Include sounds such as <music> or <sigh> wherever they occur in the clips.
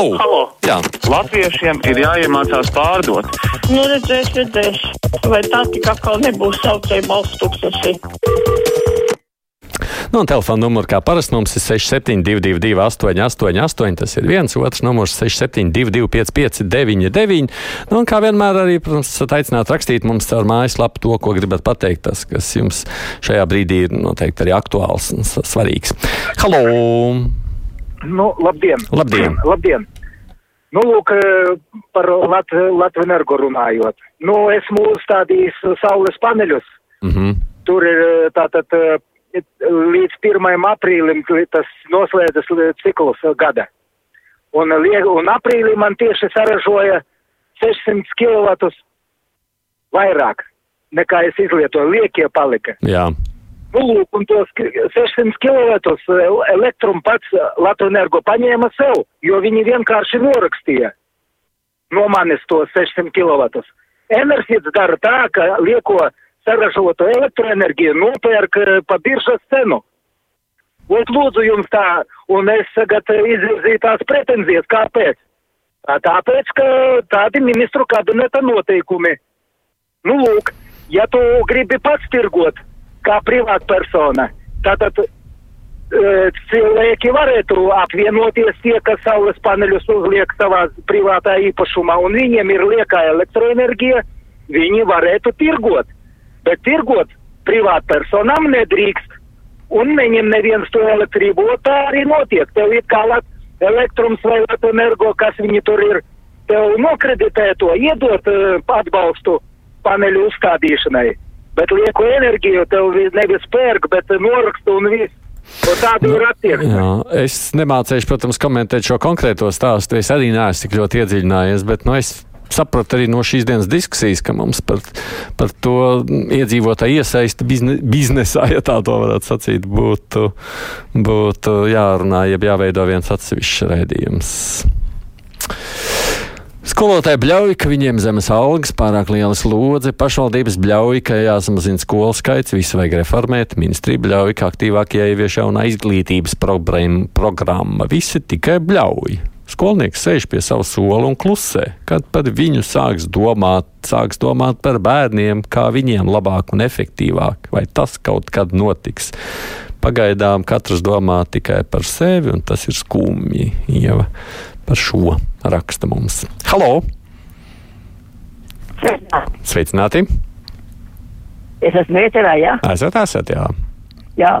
Halo! Halo. Jā. Latviešiem ir jāiemācās pārdot. Nu, redzēs, redzēs. Vai tā tik atkal nebūs saucēja balsts tūkstoši? Nu, un telefona numurs, kā parasti, mums ir 6722, 888, tas ir viens, otrs numurs 6722, 559, nu, un kā vienmēr arī, protams, esat aicināti rakstīt mums caur mājaslapu to, ko gribat pateikt, tas, kas jums šajā brīdī ir noteikti arī aktuāls un svarīgs. Halo! Nu, labdien! Labdien! labdien. Nu, lūk, eh, par Lat Latviju energo runājot. Nu, esmu uzstādījis saules paneļus. Mhm. Tur ir eh, tātad eh, līdz 1. aprīlim tas noslēdzas cikls gada. Un, un aprīlī man tieši saražoja 600 kW vairāk nekā es izlietoju. Liekie palika. Jā. Nu, lūk, un tos ki- 600 kW elektrumu pats Latvijas energo paņēma sev, jo viņi vienkārši norakstīja no manis tos 600 kW. Enerģijas dara tā, ka lieko saražoto elektroenerģiju nopērk eh, pa biržas cenu. Un lūdzu jums tā, un es tagad izvirzīju tās pretenzijas, kāpēc? Tā, tāpēc, ka tādi ministru kabineta noteikumi. Nu, lūk, ja tu gribi pats tirgot kā privātpersona, tad e, cilvēki varētu apvienoties tie, kas saules paneļus uzliek savā privātā īpašumā, un viņiem ir liekā elektroenerģija, viņi varētu tirgot. Bet tirgot privātpersonām nedrīkst, un neņem neviens to elektrību, un tā arī notiek. Tev ir kā lat, elektrums vai energo, kas viņi tur ir, tev nokreditē to, iedot uh, atbalstu paneļu uzstādīšanai. Bet lieko enerģiju tev vi- nevis pērk, bet uh, noraksta un ir attieksme. Jā, es nemācīšu, protams, komentēt šo konkrēto stāstu. Es arī neesmu tik ļoti iedziļinājies, bet nu, es sapratu arī no šīs dienas diskusijas, ka mums par, par to iedzīvotāju iesaisti bizne, biznesā, ja tā to varētu sacīt, būtu, būtu jārunā, jeb jāveido viens atsevišķs raidījums. Skolotāji bļauj, ka viņiem zemes algas, pārāk liela slodze, pašvaldības bļauj, ka jāsamazina skolu skaits, visu vajag reformēt, ministrija bļauj, ka aktīvāk jāievieš jauna izglītības programma, visi tikai bļauj. Skolnieks sēž pie sava sola un klusē, kad par viņu sāks domāt, sāks domāt par bērniem, kā viņiem labāk un efektīvāk, vai tas kaut kad notiks. Pagaidām katrs domā tikai par sevi, un tas ir skumji. Ieva par šo raksta mums. Halo! Sveicināti! Es esmu ēterā, jā. Esat, esat, jā. jā.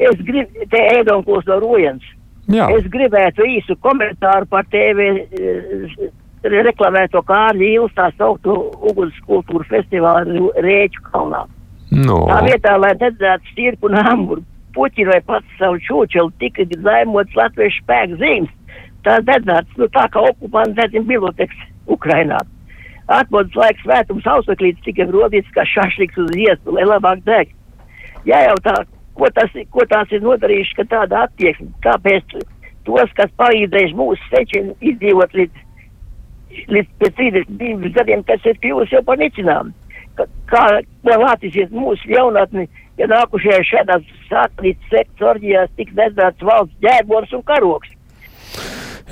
Es gribu, te ēdonkos no Rojens. jā. Es gribētu īsu komentāru par TV eh, reklamēto Kārļu Īles tā sauktu uguns kultūra festivālu Rēķu kalnā. No. Tā vietā, lai redzētu stirpu un amburu, puķi vai pats savu čūčelu, tika zaimots latviešu spēku zīmes. Tā redzēts, nu tā kā okupanti redzim biloteks Ukrainā. Atmodas laiks svētums ausaklīts tika rodīts kā šašliks uz iestu, lai labāk deg. Jājautā, ko, tas, ko tās ir nodarījuši, ka tāda attieksme, kāpēc tos, kas palīdzējuši mūsu sečiem izdzīvot līdz, līdz pēc 32 gadiem, kas ir kļuvusi jau par nicinām. Kā vēlātīsies mūsu jaunatni, ja nākušajā šādās satelītas sekts orģijās tiks redzēts valsts ģērbons un karoks.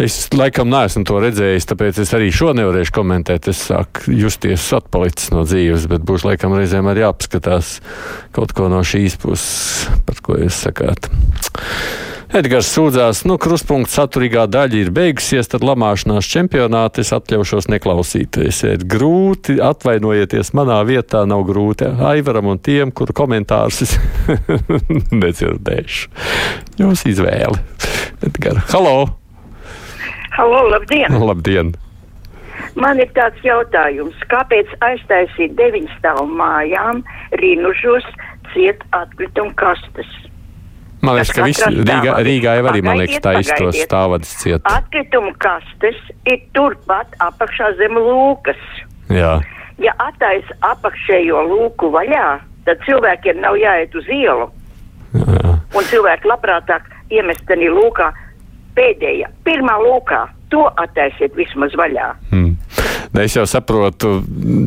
Es laikam neesmu to redzējis, tāpēc es arī šo nevarēšu komentēt. Es sāku justies atpalicis no dzīves, bet būs laikam reizēm arī jāapskatās kaut ko no šīs puses, par ko jūs sakāt. Edgars sūdzās, nu, krustpunkts saturīgā daļa ir beigusies, tad lamāšanās čempionātā es atļaušos neklausīties. Ir grūti, atvainojieties, manā vietā nav grūti. Aivaram un tiem, kuru komentārus es <laughs> nedzirdēšu. Jūs izvēle. Edgars, halo! Halo, labdien! <laughs> Labdien! Man ir tāds jautājums, kāpēc aiztaisīt deviņu stāvu mājām Rīnužos ciet atkritumu kastes? Man liekas, ka Katrā Rīgā. Rīgā jau arī, man liekas, tā iztos stāvadis ciet. Atkritumu kastes ir turpat apakšā zem lūkas. Jā. Ja attaisa apakšējo lūku vaļā, tad cilvēkiem nav jāiet uz ielu. Jā. Un cilvēki labprātāk iemest tenī lūkā pēdējā, pirmā lūkā. To attaisiet vismaz vaļā. Hmm. Ne, es jau saprotu,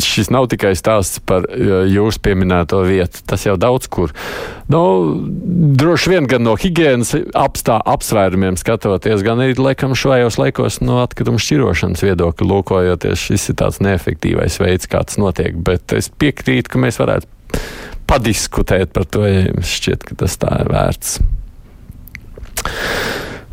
šis nav tikai stāsts par jūsu pieminēto vietu. Tas jau daudz kur. Nu, droši vien gan no higiēnas apstā, apsvērumiem skatoties, gan arī laikam šajos laikos no atkritumu šķirošanas viedokļa lūkojoties, šis ir tāds neefektīvais veids, kā tas notiek. Bet es piekrītu, ka mēs varētu padiskutēt par to, ja šķiet, ka tas tā ir vērts.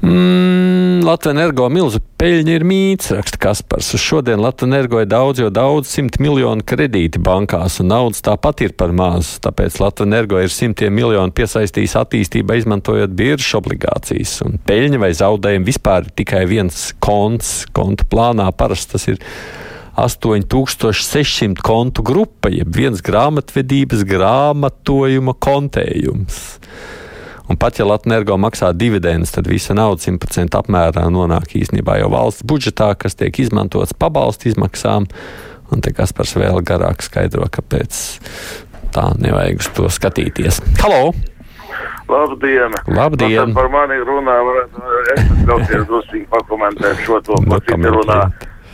Mm, Latvijas energo milzu peļņa ir mīts, raksta Kaspars. Šodien Latvijas energo ir daudz, jo daudz simt miljonu kredīti bankās, un naudas tāpat ir par maz. Tāpēc Latvijas energo ir simtiem miljonu piesaistījis attīstībai, izmantojot biržas obligācijas. Un peļņa vai zaudējumi vispār ir tikai viens konts, konta plānā. Parasti tas ir 8600 kontu grupa, jeb viens grāmatvedības grāmatojuma kontējums. Un pat ja Latvijas energo maksā dividendus, tad visa nauda 100% apmērā nonāk īstenībā jau valsts budžetā, kas tiek izmantots pabalstu izmaksām. Un te Kaspars vēl garāk skaidro, kāpēc tā nevajag uz to skatīties. Halo! Labdien! Labdien. Nu, par mani runā, varētu es ļauties drusīgi pakomentēt šo to, ko citi runā.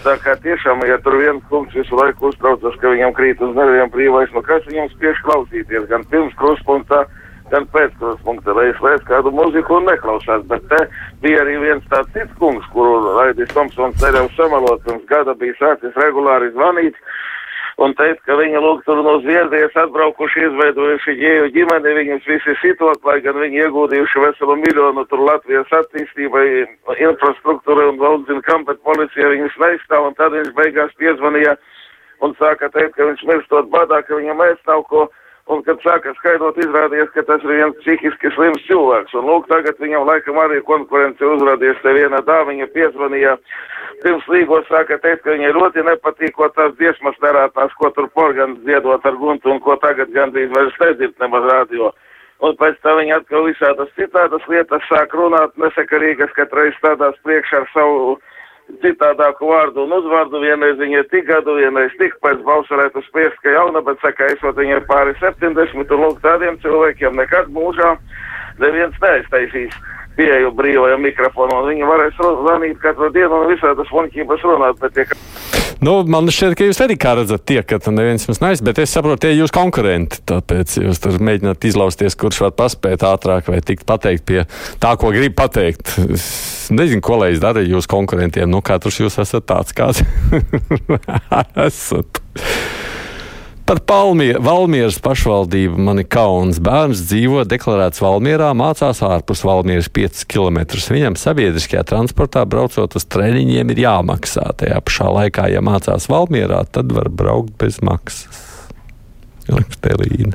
Tā kā tiešām, ja tur viens kungs visu laiku uztraucas, ka viņam krīt uz nerviem brīvais, nu kas viņam spiež klausīties, gan pirms kruspunktā, gan pēc kruspunkta, lai es kādu muziku un neklausās, bet te bija arī viens tāds cits kungs, kuru Raidis Tomsons cerēja samalot, pirms gada bija sācis regulāri zvanīt un teikt, ka viņa lūk tur no Zviedrijas atbraukuši, izveidojuši ģēju ģimeni, viņus visi sitot, lai gan viņi ieguldījuši veselu miljonu tur Latvijas attīstībai, infrastruktūrai un vēl zina, kam, bet policija viņus neizstāv, un tad viņš beigās piezvanīja un sāka teikt, ka viņš mirstot badā, ka viņam aizstāv ko. Un, kad sāka skaidrot, izrādījās, ka tas ir viens psihiski slims cilvēks. Un, lūk, tagad viņam laikam arī konkurence uzrādījās. Te viena dāmiņa piezvanīja pirms līgos, sāka teikt, ka viņai ļoti nepatīk, ko tās dziesmas nerātās, ko tur porgans dziedot ar guntu un ko tagad gandrīz vairs nedzird nemaz radio. Un pēc tam viņa atkal visādas citādas lietas sāk runāt nesakarīgas, katreiz stādās priekšā ar savu citādāku vārdu un uzvārdu. Vienreiz viņa ir tik gadu, vienreiz tik pēc balss varētu spriest, ka jauna, bet saka, esot viņa ir pāri 70, un lūk, tādiem cilvēkiem nekad mūžā neviens neaiztaisīs pieeju brīvajam mikrofonam. Viņi varēs zvanīt katru dienu un visādas muļķības runāt, bet tie, Nu, man šķiet, ka jūs arī kā redzat, tiekat, un neviens jums neaiz, bet es saprotu, tie jūs konkurenti, tāpēc jūs tur mēģināt izlausties, kurš var paspēt ātrāk vai tikt pateikt pie tā, ko grib pateikt. Es nezinu, ko lai es daru jūs konkurentiem, nu katrs jūs esat tāds, kāds <laughs> esat. Par Palmie, Valmieras pašvaldību man ir kauns. Bērns dzīvo deklarēts Valmierā, mācās ārpus Valmieras 5 km. Viņam sabiedriskajā transportā braucot uz treniņiem ir jāmaksā. Tajā pašā laikā, ja mācās Valmierā, tad var braukt bez maksas. Rakstēlīna.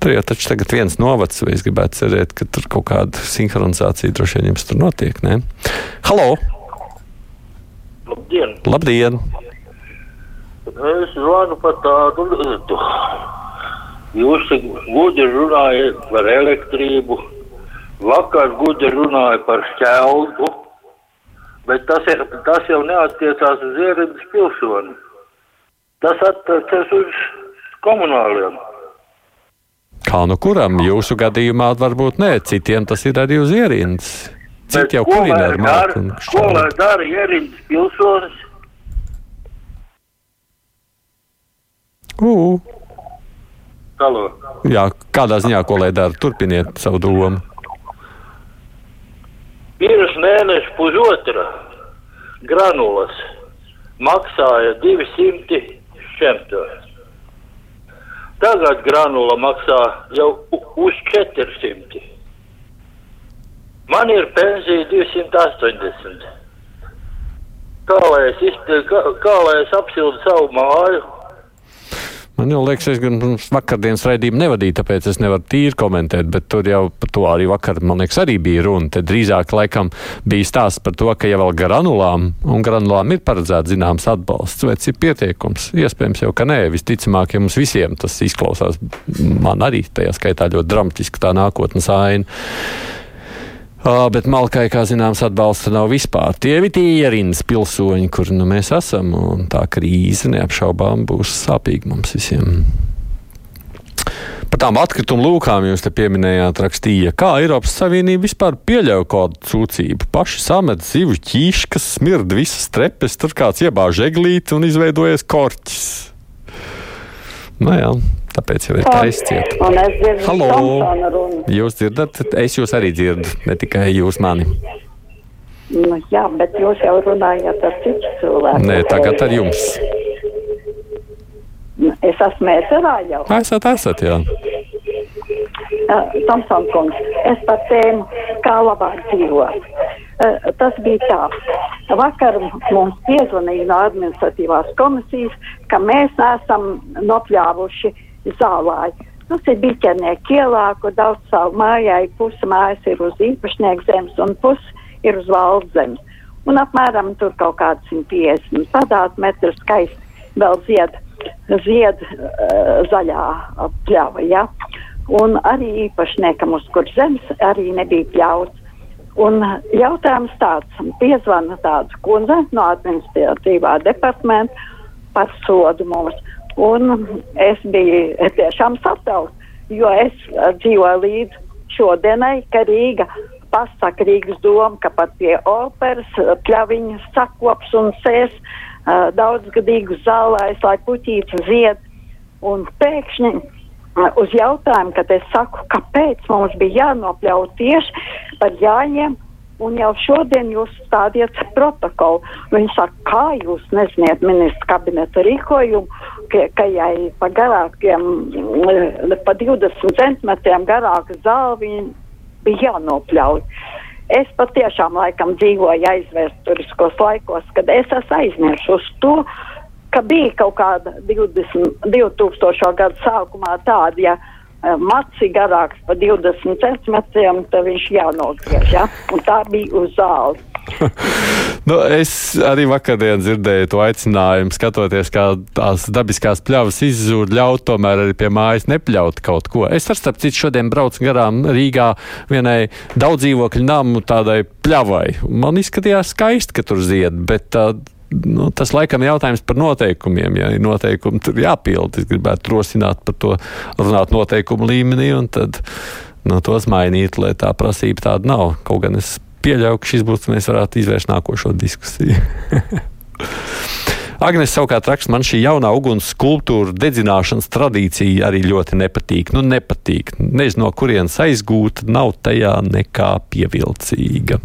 Tur jau taču tagad viens novacs, vai es gribētu cerēt, ka tur kaut kāda sinhronizācija droši vien jums tur notiek, ne? Halo! Labdien! Labdien! Es zvanu par tādu lietu. Jūs gudri runājat par elektrību, vakar gudri runāja par šķeldu, bet tas, ir, tas jau neatiecās uz ierības pilsoni. Tas attiecas uz komunāliem. Kā nu kuram? Jūsu gadījumā varbūt nē, citiem tas ir arī uz ierīnas. Citi jau kurina ar māku. Ko lai dara ierīnas pilsonis? Uh. Halo. Jā, kādā ziņā, ko lai dara? Turpiniet savu domu. Pirms mēneša pusotra granulas maksāja 200 šemto. Tagad granula maksā jau uz 400. Man ir pensija 280. Kā lai es, izpil, kā, kā lai es apsildu savu māju? Man jau liekas, es gan vakardienas raidījumu nevadīju, tāpēc es nevaru tīri komentēt, bet tur jau par to arī vakar, man liekas, arī bija runa. Te drīzāk laikam bija stāsts par to, ka ja vēl granulām, un granulām ir paredzēts zināms atbalsts, vai ir pietiekums. Iespējams jau, ka nē, visticamāk, ja mums visiem tas izklausās, man arī tajā skaitā ļoti dramatiski tā nākotnes aina. Bet Malkai, kā zināms, atbalsta nav vispār. Tie ir tie ierīnas pilsoņi, kur nu, mēs esam, un tā krīze neapšaubām būs sāpīga mums visiem. Par tām atkritumu lūkām jūs te pieminējāt, rakstīja, kā Eiropas Savienība vispār pieļauj kādu sūdzību. Paši samet zivu ķīšu, kas smird visas trepes, tur kāds iebāž eglīti un izveidojies korķis. Nu jā, tāpēc jau ir tā dzirdu Halo! Jūs dzirdat, es jūs arī dzirdu, ne tikai jūs mani. Nu, jā, bet jūs jau runājat ar citu cilvēku. Nē, tagad ar jums. Es esmu ēterā jau. Esat, esat, jā. Uh, Tomson kungs, es par tēmu, kā labāk dzīvot. Uh, tas bija tā. Vakar mums piezvanīja no administratīvās komisijas, ka mēs neesam nopļāvuši zālāju. Tas ir biķernieku ielā, kur daudz savu mājai, puse mājas ir uz īpašnieku zemes un puse ir uz valsts zemes. Un apmēram tur kaut kāds 150 kvadrātmetru skaisti vēl zied, zied uh, zaļā pļava. Ja? Un arī īpašniekam, uz kur zemes arī nebija pļauts. Un jautājums tāds, piezvana tāds kundze no administratīvā departamenta par sodu mums. Un es biju tiešām satraukta, jo es uh, dzīvoju līdz šodienai, ka Rīga pasaka Rīgas doma, ka pat pie operas uh, pļaviņas sakops un sēs uh, daudzgadīgu zālēs, lai puķītes zied. Un pēkšņi uh, uz jautājumu, kad es saku, kāpēc mums bija jānopļauj tieši par jāņem, un jau šodien jūs stādiet protokolu. Viņi saka, kā jūs neziniet ministra kabineta rīkojumu, ka, ka jai pa garākiem, mm, pa 20 centimetriem garāka zāle viņi bija jānopļauj. Es patiešām laikam dzīvoju aizvēsturiskos laikos, kad es esmu aizmirsus to, ka bija kaut kāda 20, 2000. gada sākumā tāda, ja eh, maci garāks par 20 centimetriem, tad viņš jānogriež, ja? un tā bija uz zāles. <laughs> Nu, es arī vakardien dzirdēju to aicinājumu, skatoties, kā tās dabiskās pļavas izzūd, ļaut tomēr arī pie mājas nepļaut kaut ko. Es ar starp citu šodien braucu garām Rīgā vienai daudz dzīvokļu namu tādai pļavai. Man izskatījās skaisti, ka tur zied, bet tā, nu, tas laikam ir jautājums par noteikumiem. Ja ir noteikumi, tur jāpild. Es gribētu rosināt par to runāt noteikumu līmenī un tad nu, tos mainīt, lai tā prasība tāda nav. Kaut gan es pieļauju, ka šis būs, mēs varētu izvērst nākošo diskusiju. <laughs> Agnēs savukārt raksta, man šī jaunā uguns skulptūra dedzināšanas tradīcija arī ļoti nepatīk. Nu, nepatīk. Nezinu, no kurienes aizgūta, nav tajā nekā pievilcīga.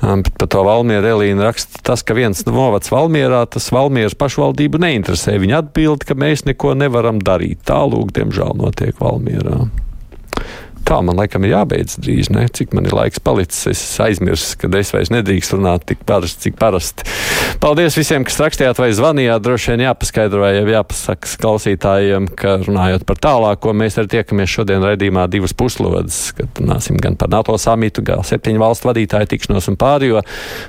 Par to Valmieru Elīna raksta, tas, ka viens novads Valmierā, tas Valmieras pašvaldību neinteresē. Viņa atbild, ka mēs neko nevaram darīt. Tālūk, diemžēl, notiek Valmierā. Tā man laikam ir jābeidz drīz, ne? cik man ir laiks palicis. Es aizmirsu, ka es vairs nedrīkstu runāt tik parasti, cik parasti. Paldies visiem, kas rakstījāt vai zvanījāt. Droši vien jāpaskaidro vai jāpasaka klausītājiem, ka runājot par tālāko, mēs arī tiekamies šodien raidījumā divas puslodes, kad runāsim gan par NATO samitu, gan septiņu valstu vadītāju tikšanos un pārējo,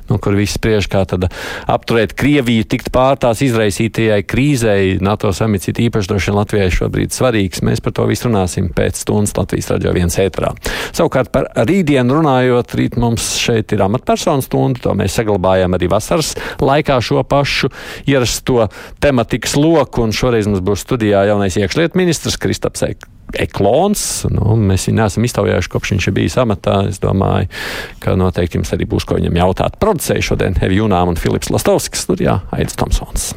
no kur visi spriež, kā tad apturēt Krieviju, tikt pār tās izraisītajai krīzei. NATO samits ir īpaši droši vien Latvijai šobrīd svarīgs. Mēs par to visu runāsim pēc stundas Latvijas radio viens ētrā. Savukārt par rītdienu runājot, rīt mums šeit ir amatpersonu stunda, to mēs saglabājam arī vasaras laikā šo pašu ierasto tematikas loku, un šoreiz mums būs studijā jaunais iekšlietu ministrs Kristaps Eklons. Nu, mēs viņu neesam iztaujājuši, kopš viņš bijis amatā. Es domāju, ka noteikti jums arī būs ko viņam jautāt. Producēju šodien Evi Junām un Filips Lastovskis, studijā Aits Tomsons.